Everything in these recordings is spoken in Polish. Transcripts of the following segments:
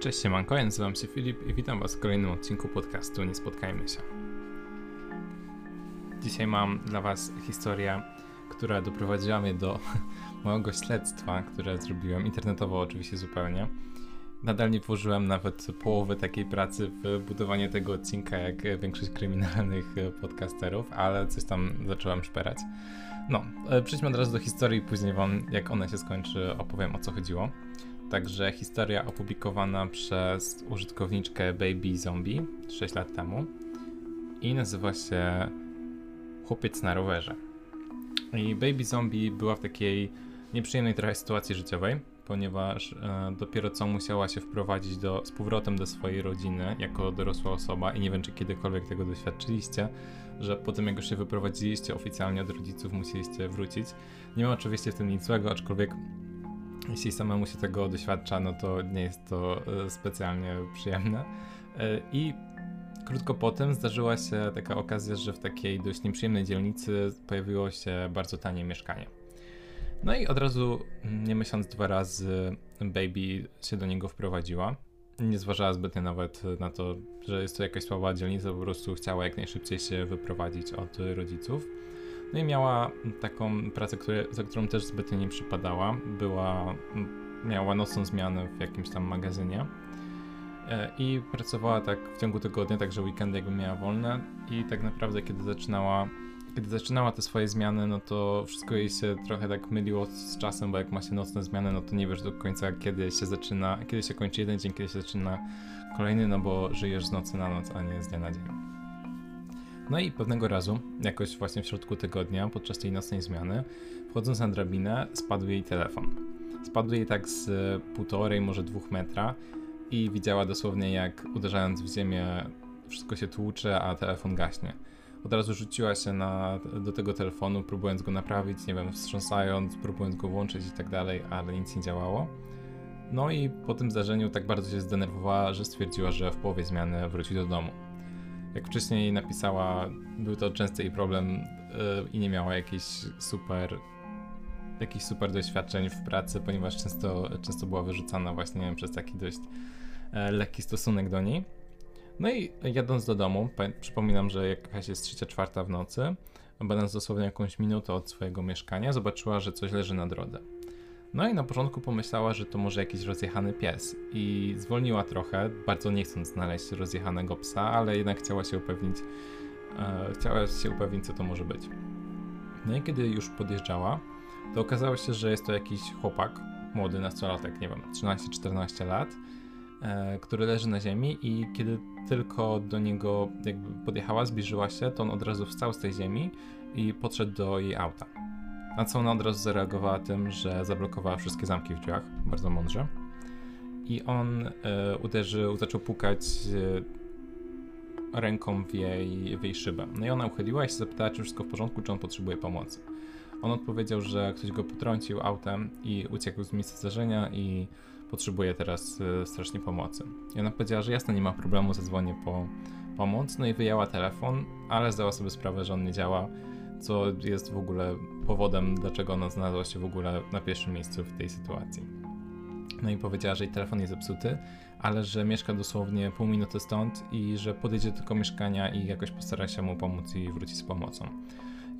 Cześć, siemanko, ja nazywam się Filip i witam was w kolejnym odcinku podcastu Nie Spotkajmy się. Dzisiaj mam dla was historię, która doprowadziła mnie do mojego śledztwa, które zrobiłem internetowo oczywiście zupełnie. Nadal nie włożyłem nawet połowy takiej pracy w budowanie tego odcinka, jak większość kryminalnych podcasterów, ale coś tam zacząłem szperać. No, e, przejdźmy od razu do historii, później wam, jak ona się skończy, opowiem o co chodziło. Także historia opublikowana przez użytkowniczkę Baby Zombie 6 lat temu i nazywa się Chłopiec na rowerze. I Baby Zombie była w takiej nieprzyjemnej trochę sytuacji życiowej, ponieważ e, dopiero co musiała się wprowadzić do, z powrotem do swojej rodziny jako dorosła osoba i nie wiem, czy kiedykolwiek tego doświadczyliście, że po tym jak już się wyprowadziliście oficjalnie od rodziców, musieliście wrócić. Nie ma oczywiście w tym nic złego, aczkolwiek jeśli samemu się tego doświadcza, no to nie jest to e, specjalnie przyjemne. E, I krótko potem zdarzyła się taka okazja, że w takiej dość nieprzyjemnej dzielnicy pojawiło się bardzo tanie mieszkanie. No i od razu, mm, nie myśląc dwa razy, Baby się do niego wprowadziła. Nie zważała zbytnio nawet na to, że jest to jakaś słaba dzielnica, po prostu chciała jak najszybciej się wyprowadzić od rodziców. No i miała taką pracę, które, za którą też zbytnio nie przypadała. Była, miała nocną zmianę w jakimś tam magazynie e, i pracowała tak w ciągu tygodnia, także weekendy jakby miała wolne i tak naprawdę kiedy zaczynała kiedy zaczynała te swoje zmiany, no to wszystko jej się trochę tak myliło z czasem, bo jak ma się nocne zmiany, no to nie wiesz do końca kiedy się zaczyna, kiedy się kończy jeden dzień, kiedy się zaczyna kolejny, no bo żyjesz z nocy na noc, a nie z dnia na dzień. No i pewnego razu, jakoś właśnie w środku tygodnia, podczas tej nocnej zmiany, wchodząc na drabinę, spadł jej telefon. Spadł jej tak z półtorej, może dwóch metra i widziała dosłownie jak uderzając w ziemię wszystko się tłucze, a telefon gaśnie. Od razu rzuciła się na, do tego telefonu, próbując go naprawić, nie wiem, wstrząsając, próbując go włączyć i tak dalej, ale nic nie działało. No i po tym zdarzeniu tak bardzo się zdenerwowała, że stwierdziła, że w połowie zmiany wróci do domu jak wcześniej napisała, był to częsty jej problem yy, i nie miała jakichś super jakichś super doświadczeń w pracy, ponieważ często, często była wyrzucana właśnie przez taki dość e, lekki stosunek do niej. No i jadąc do domu, przypominam, że jakaś jest trzecia, czwarta w nocy, będąc dosłownie jakąś minutę od swojego mieszkania, zobaczyła, że coś leży na drodze. No i na początku pomyślała, że to może jakiś rozjechany pies i zwolniła trochę, bardzo nie chcąc znaleźć rozjechanego psa, ale jednak chciała się upewnić, e, chciała się upewnić, co to może być. No i kiedy już podjeżdżała, to okazało się, że jest to jakiś chłopak, młody nastolatek, nie wiem, 13-14 lat, e, który leży na ziemi i kiedy tylko do niego jakby podjechała, zbliżyła się, to on od razu wstał z tej ziemi i podszedł do jej auta. Na co ona od razu zareagowała tym, że zablokowała wszystkie zamki w drzwiach, bardzo mądrze. I on e, uderzył, zaczął pukać e, ręką w jej, w jej szybę. No i ona uchyliła się zapytała, czy wszystko w porządku, czy on potrzebuje pomocy. On odpowiedział, że ktoś go potrącił autem i uciekł z miejsca zdarzenia i potrzebuje teraz e, strasznie pomocy. I ona powiedziała, że jasne, nie ma problemu, zadzwonię po pomoc. No i wyjęła telefon, ale zdała sobie sprawę, że on nie działa co jest w ogóle powodem, dlaczego ona znalazła się w ogóle na pierwszym miejscu w tej sytuacji. No i powiedziała, że jej telefon jest zepsuty, ale że mieszka dosłownie pół minuty stąd i że podejdzie do tego mieszkania i jakoś postara się mu pomóc i wrócić z pomocą.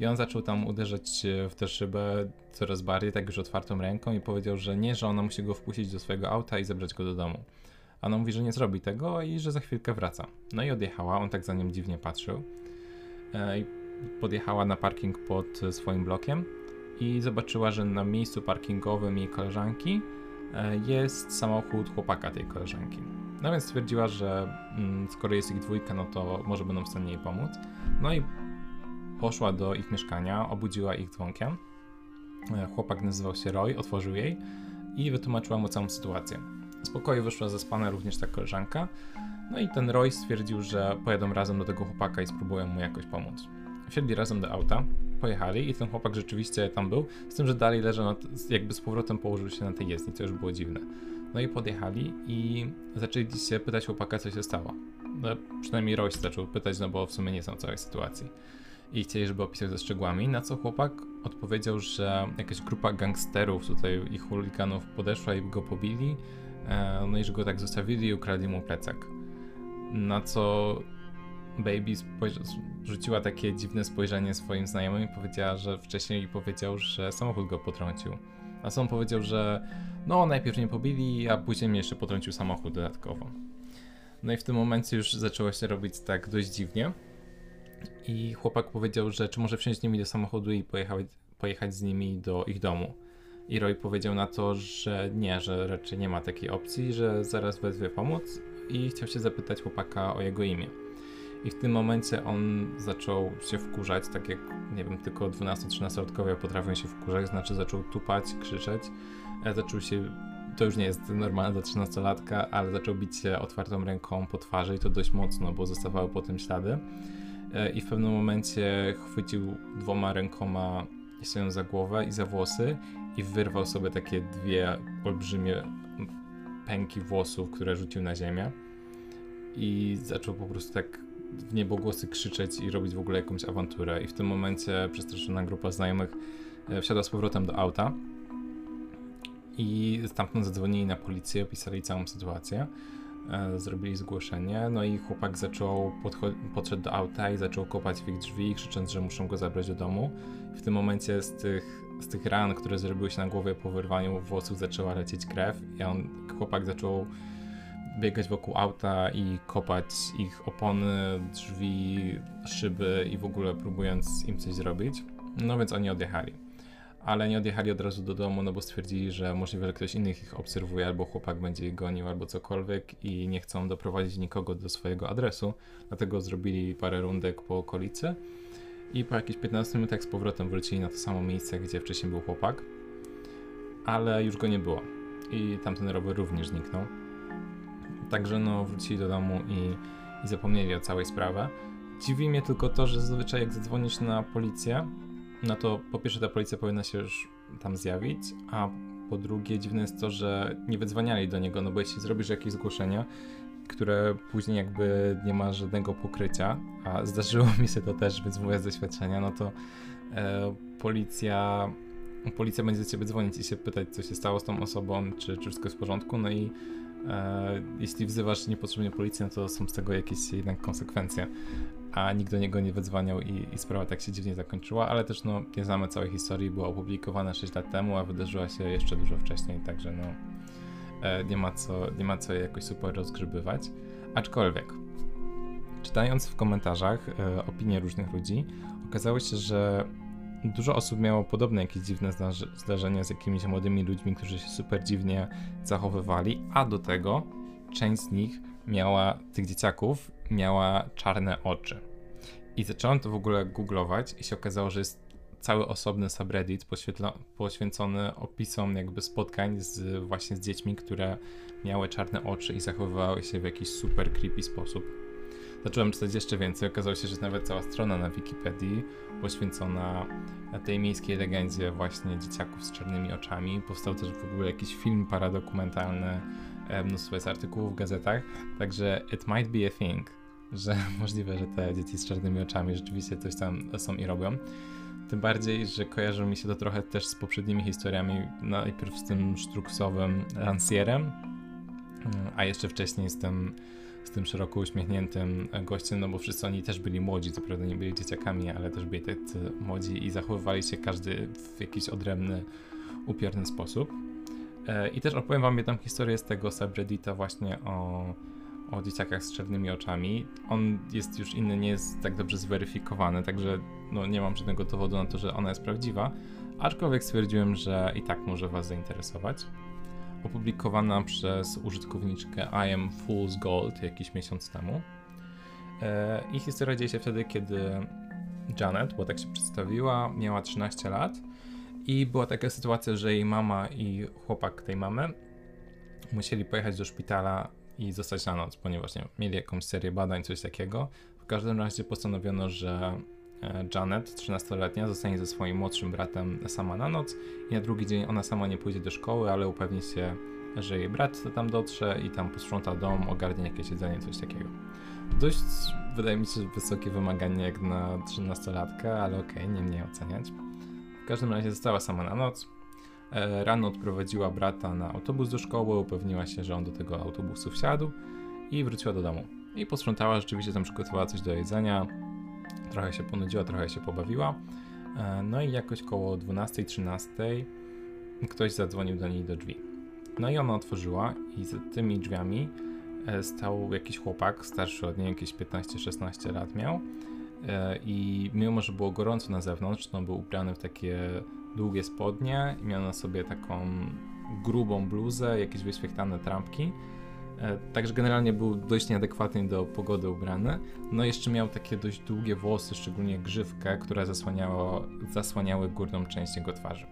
I on zaczął tam uderzać w tę szybę coraz bardziej, tak już otwartą ręką i powiedział, że nie, że ona musi go wpuścić do swojego auta i zabrać go do domu. A ona mówi, że nie zrobi tego i że za chwilkę wraca. No i odjechała, on tak za nią dziwnie patrzył. E, podjechała na parking pod swoim blokiem i zobaczyła, że na miejscu parkingowym jej koleżanki e, jest samochód chłopaka tej koleżanki. No więc stwierdziła, że mm, skoro jest ich dwójka, no to może będą w stanie jej pomóc. No i poszła do ich mieszkania, obudziła ich dzwonkiem. E, chłopak nazywał się Roy, otworzył jej i wytłumaczyła mu całą sytuację. Z pokoju wyszła zaspana również ta koleżanka. No i ten Roy stwierdził, że pojadą razem do tego chłopaka i spróbują mu jakoś pomóc wsiedli razem do auta, pojechali i ten chłopak rzeczywiście tam był, z tym, że dalej leżał, jakby z powrotem położył się na tej jezdni, co już było dziwne. No i podjechali i zaczęli się pytać chłopaka, co się stało. No, przynajmniej Royce zaczął pytać, no bo w sumie nie są całej sytuacji. I chcieli, żeby opisał ze szczegółami, na co chłopak odpowiedział, że jakaś grupa gangsterów tutaj i chuliganów podeszła i go pobili, E, no i że go tak zostawili i ukradli mu plecak. Na co Baby rzuciła takie dziwne spojrzenie swoim znajomym i powiedziała, że wcześniej powiedział, że samochód go potrącił. A sam powiedział, że no najpierw mnie pobili, a później mnie jeszcze potrącił samochód dodatkowo. No i w tym momencie już zaczęło się robić tak dość dziwnie. I chłopak powiedział, że czy może wsiąść z nimi do samochodu i pojechać, pojechać z nimi do ich domu. I Roy powiedział na to, że nie, że raczej nie ma takiej opcji, że zaraz wezwie pomoc i chciał się zapytać chłopaka o jego imię. I w tym momencie on zaczął się wkurzać, tak jak, nie wiem, tylko 12-13-latkowie potrafią się wkurzać, znaczy zaczął tupać, krzyczeć, e, zaczął się, to już nie jest normalne dla 13-latka, ale zaczął bić się otwartą ręką po twarzy i to dość mocno, bo zostawały po tym ślady. E, I w pewnym momencie chwycił dwoma rękoma się za głowę i za włosy i wyrwał sobie takie dwie olbrzymie pęki włosów, które rzucił na ziemię. I zaczął po prostu tak w niebogłosy krzyczeć i robić w ogóle jakąś awanturę. I w tym momencie przestraszona grupa znajomych e, wsiadła z powrotem do auta i stamtąd zadzwonili na policję, opisali całą sytuację, e, zrobili zgłoszenie, no i chłopak zaczął, podszedł do auta i zaczął kopać w ich drzwi, krzycząc, że muszą go zabrać do domu. W tym momencie z tych, z tych ran, które zrobiły się na głowie po wyrwaniu włosów, zaczęła lecieć krew i on, chłopak zaczął biegać wokół auta i kopać ich opony, drzwi, szyby i w ogóle próbując im coś zrobić. No więc oni odjechali. Ale nie odjechali od razu do domu, no bo stwierdzili, że możliwe, że ktoś innych ich obserwuje, albo chłopak będzie ich gonił, albo cokolwiek i nie chcą doprowadzić nikogo do swojego adresu. Dlatego zrobili parę rundek po okolicy i po jakichś 15 minutach z powrotem wrócili na to samo miejsce, gdzie wcześniej był chłopak, ale już go nie było. I tamten rower również zniknął. Także no wrócili do domu i, i zapomnieli o całej sprawie. Dziwi mnie tylko to, że zazwyczaj jak zadzwonisz na policję, no to po pierwsze ta policja powinna się już tam zjawić, a po drugie dziwne jest to, że nie wydzwaniali do niego, no bo jeśli zrobisz jakieś zgłoszenia, które później jakby nie ma żadnego pokrycia, a zdarzyło mi się to też, więc mówię z doświadczenia, no to e, policja policja będzie do ciebie dzwonić i się pytać, co się stało z tą osobą, czy, czy wszystko jest w porządku, no i jeśli wzywasz niepotrzebnie policję, to są z tego jakieś jednak konsekwencje. A nikt do niego nie wydzwaniał i, i sprawa tak się dziwnie zakończyła, ale też no, nie znamy całej historii, była opublikowana 6 lat temu, a wydarzyła się jeszcze dużo wcześniej, także no e, nie ma co, nie ma co jakoś super rozgrzebywać. Aczkolwiek, czytając w komentarzach e, opinie różnych ludzi, okazało się, że dużo osób miało podobne jakieś dziwne zdarzenia z jakimiś młodymi ludźmi, którzy się super dziwnie zachowywali, a do tego część z nich miała, tych dzieciaków, miała czarne oczy. I zacząłem to w ogóle googlować i się okazało, że jest cały osobny subreddit poświęcony opisom jakby spotkań z, właśnie z dziećmi, które miały czarne oczy i zachowywały się w jakiś super creepy sposób. Zacząłem czytać jeszcze więcej. Okazało się, że jest nawet cała strona na Wikipedii poświęcona tej miejskiej legendzie właśnie dzieciaków z czarnymi oczami. Powstał też w ogóle jakiś film paradokumentalny, e, mnóstwo jest artykułów w gazetach, także it might be a thing, że możliwe, że te dzieci z czarnymi oczami rzeczywiście coś tam są i robią. Tym bardziej, że kojarzy mi się to trochę też z poprzednimi historiami, najpierw z tym sztruksowym lansierem, a jeszcze wcześniej z tym z tym szeroko uśmiechniętym gościem, no bo wszyscy oni też byli młodzi, co prawda nie byli dzieciakami, ale też byli tacy młodzi i zachowywali się każdy w jakiś odrębny, upiorny sposób. E, I też opowiem wam jedną historię z tego subreddita właśnie o, o dzieciakach z czarnymi oczami. On jest już inny, nie jest tak dobrze zweryfikowany, także no, nie mam żadnego dowodu na to, że ona jest prawdziwa, aczkolwiek stwierdziłem, że i tak może was zainteresować opublikowana przez użytkowniczkę I am Fool's Gold jakiś miesiąc temu. E, I historia dzieje się wtedy, kiedy Janet, bo tak się przedstawiła, miała 13 lat i była taka sytuacja, że jej mama i chłopak tej mamy musieli pojechać do szpitala i zostać na noc, ponieważ nie, mieli jakąś serię badań, coś takiego. W każdym razie postanowiono, że Janet, 13-letnia, zostanie ze swoim młodszym bratem sama na noc i na drugi dzień ona sama nie pójdzie do szkoły, ale upewni się, że jej brat tam dotrze i tam posprząta dom, ogarnie jakieś jedzenie, coś takiego. Dość, wydaje mi się, wysokie wymaganie jak na 13-latkę, ale okej, okay, nie mnie oceniać. W każdym razie została sama na noc. E, rano odprowadziła brata na autobus do szkoły, upewniła się, że on do tego autobusu wsiadł i wróciła do domu. I posprzątała, rzeczywiście tam przygotowała coś do jedzenia, trochę się ponudziła, trochę się pobawiła. E, no i jakoś koło 12-13 ktoś zadzwonił do niej do drzwi. No i ona otworzyła i za tymi drzwiami e, stał jakiś chłopak, starszy od niej, jakieś 15-16 lat miał. I mimo, że było gorąco na zewnątrz, no był ubrany w takie długie spodnie i miał na sobie taką grubą bluzę, jakieś wyświetlane trampki. E, także generalnie był dość nieadekwatny do pogody ubrany. No jeszcze miał takie dość długie włosy, szczególnie grzywkę, które zasłaniało, zasłaniały górną część jego twarzy.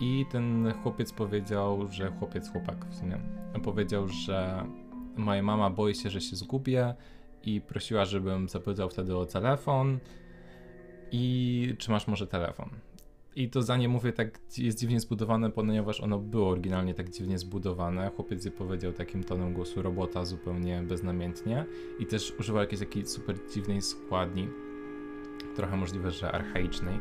I ten chłopiec powiedział, że chłopiec, chłopak w sumie, powiedział, że moja mama boi się, że się zgubię i prosiła, żebym zapytał wtedy o telefon i czy masz może telefon. I to zdanie mówię tak jest dziwnie zbudowane, ponieważ ono było oryginalnie tak dziwnie zbudowane. Chłopiec je powiedział takim tonem głosu robota zupełnie beznamiętnie i też używał jakiejś takiej super dziwnej składni, trochę możliwe, że archaicznej.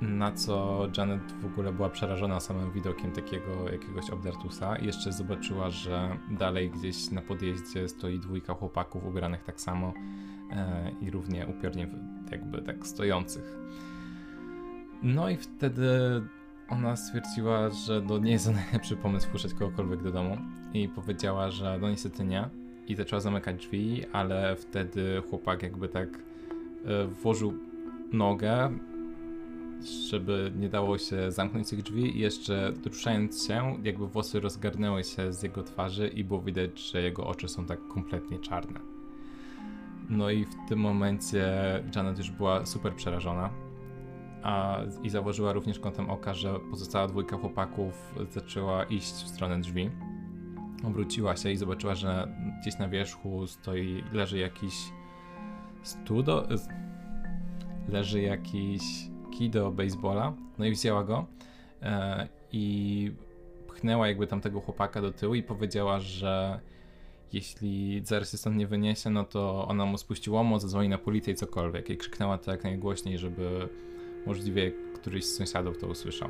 Na co Janet w ogóle była przerażona samym widokiem takiego jakiegoś obdartusa i jeszcze zobaczyła, że dalej gdzieś na podjeździe stoi dwójka chłopaków ubranych tak samo e, i równie upiornie jakby tak stojących. No i wtedy ona stwierdziła, że to nie jest najlepszy pomysł wpuszczać kogokolwiek do domu i powiedziała, że no niestety nie i zaczęła zamykać drzwi, ale wtedy chłopak jakby tak e, włożył nogę, żeby nie dało się zamknąć tych drzwi i jeszcze ruszając się, jakby włosy rozgarnęły się z jego twarzy i było widać, że jego oczy są tak kompletnie czarne. No i w tym momencie Janet już była super przerażona a, i zauważyła również kątem oka, że pozostała dwójka chłopaków zaczęła iść w stronę drzwi. Obróciła się i zobaczyła, że gdzieś na wierzchu stoi, leży jakiś studo, leży jakiś kij do baseballa, no i wzięła go e, i pchnęła jakby tamtego chłopaka do tyłu i powiedziała, że jeśli zaraz się stąd nie wyniesie, no to ona mu spuści łomoc, zadzwoni na policję i cokolwiek. I krzyknęła to jak najgłośniej, żeby możliwie któryś z sąsiadów to usłyszał.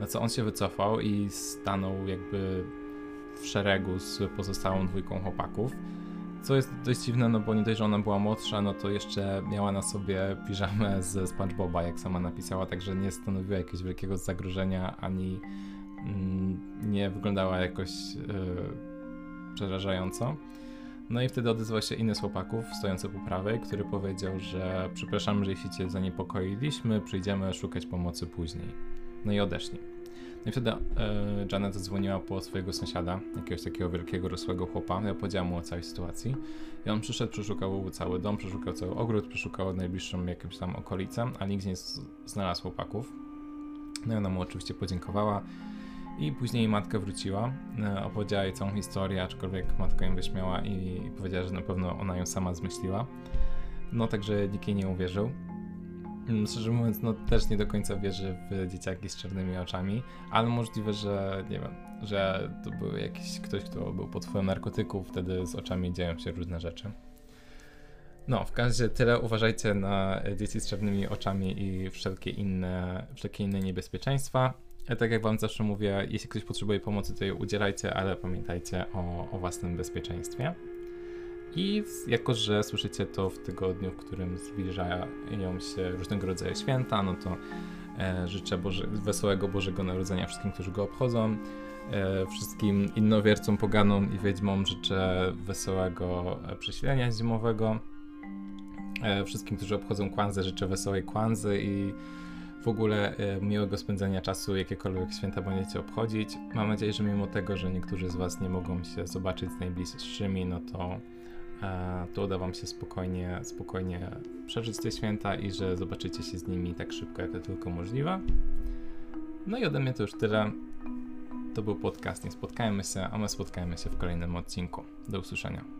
Na co on się wycofał i stanął jakby w szeregu z pozostałą dwójką chłopaków. Co jest dość dziwne, no bo nie dość, że ona była młodsza, no to jeszcze miała na sobie piżamę ze SpongeBoba, jak sama napisała, także nie stanowiła jakiegoś wielkiego zagrożenia, ani mm, nie wyglądała jakoś yy, przerażająco. No i wtedy odezwał się inny z chłopaków stojący po prawej, który powiedział, że przepraszam, że jeśli cię zaniepokoiliśmy, przyjdziemy szukać pomocy później. No i odeszli. No i wtedy e, Janet zadzwoniła po swojego sąsiada, jakiegoś takiego wielkiego, rosłego chłopa. Ja powiedziałam mu o całej sytuacji. I on przyszedł, przeszukał cały dom, przeszukał cały ogród, przeszukał najbliższą jakąś tam okolicę, a nigdzie nie znalazł chłopaków. No i ona mu oczywiście podziękowała i później matka wróciła, e, opowiedziała jej całą historię, aczkolwiek matka ją wyśmiała i powiedziała, że na pewno ona ją sama zmyśliła. No także nikt jej nie uwierzył. Mm, szczerze mówiąc, no też nie do końca wierzy w dzieciaki z czarnymi oczami, ale możliwe, że nie wiem, że to był jakiś ktoś, kto był pod wpływem narkotyków, wtedy z oczami dzieją się różne rzeczy. No, w każdym razie tyle. Uważajcie na dzieci z czarnymi oczami i wszelkie inne, wszelkie inne niebezpieczeństwa. Ja tak jak wam zawsze mówię, jeśli ktoś potrzebuje pomocy, to jej udzielajcie, ale pamiętajcie o, o własnym bezpieczeństwie. I jako, że słyszycie to w tygodniu, w którym zbliżają się różnego rodzaju święta, no to e, życzę Boże, wesołego Bożego Narodzenia wszystkim, którzy go obchodzą. E, wszystkim innowiercom, poganom i wiedźmom życzę wesołego e, przesilenia zimowego. E, wszystkim, którzy obchodzą Kwanzę, życzę wesołej Kwanzy i w ogóle e, miłego spędzenia czasu, jakiekolwiek święta będziecie obchodzić. Mam nadzieję, że mimo tego, że niektórzy z Was nie mogą się zobaczyć z najbliższymi, no to, e, to uda Wam się spokojnie, spokojnie przeżyć te święta i że zobaczycie się z nimi tak szybko, jak to tylko możliwe. No i ode mnie to już tyle. To był podcast. Nie spotkajmy się, a my spotkajmy się w kolejnym odcinku. Do usłyszenia.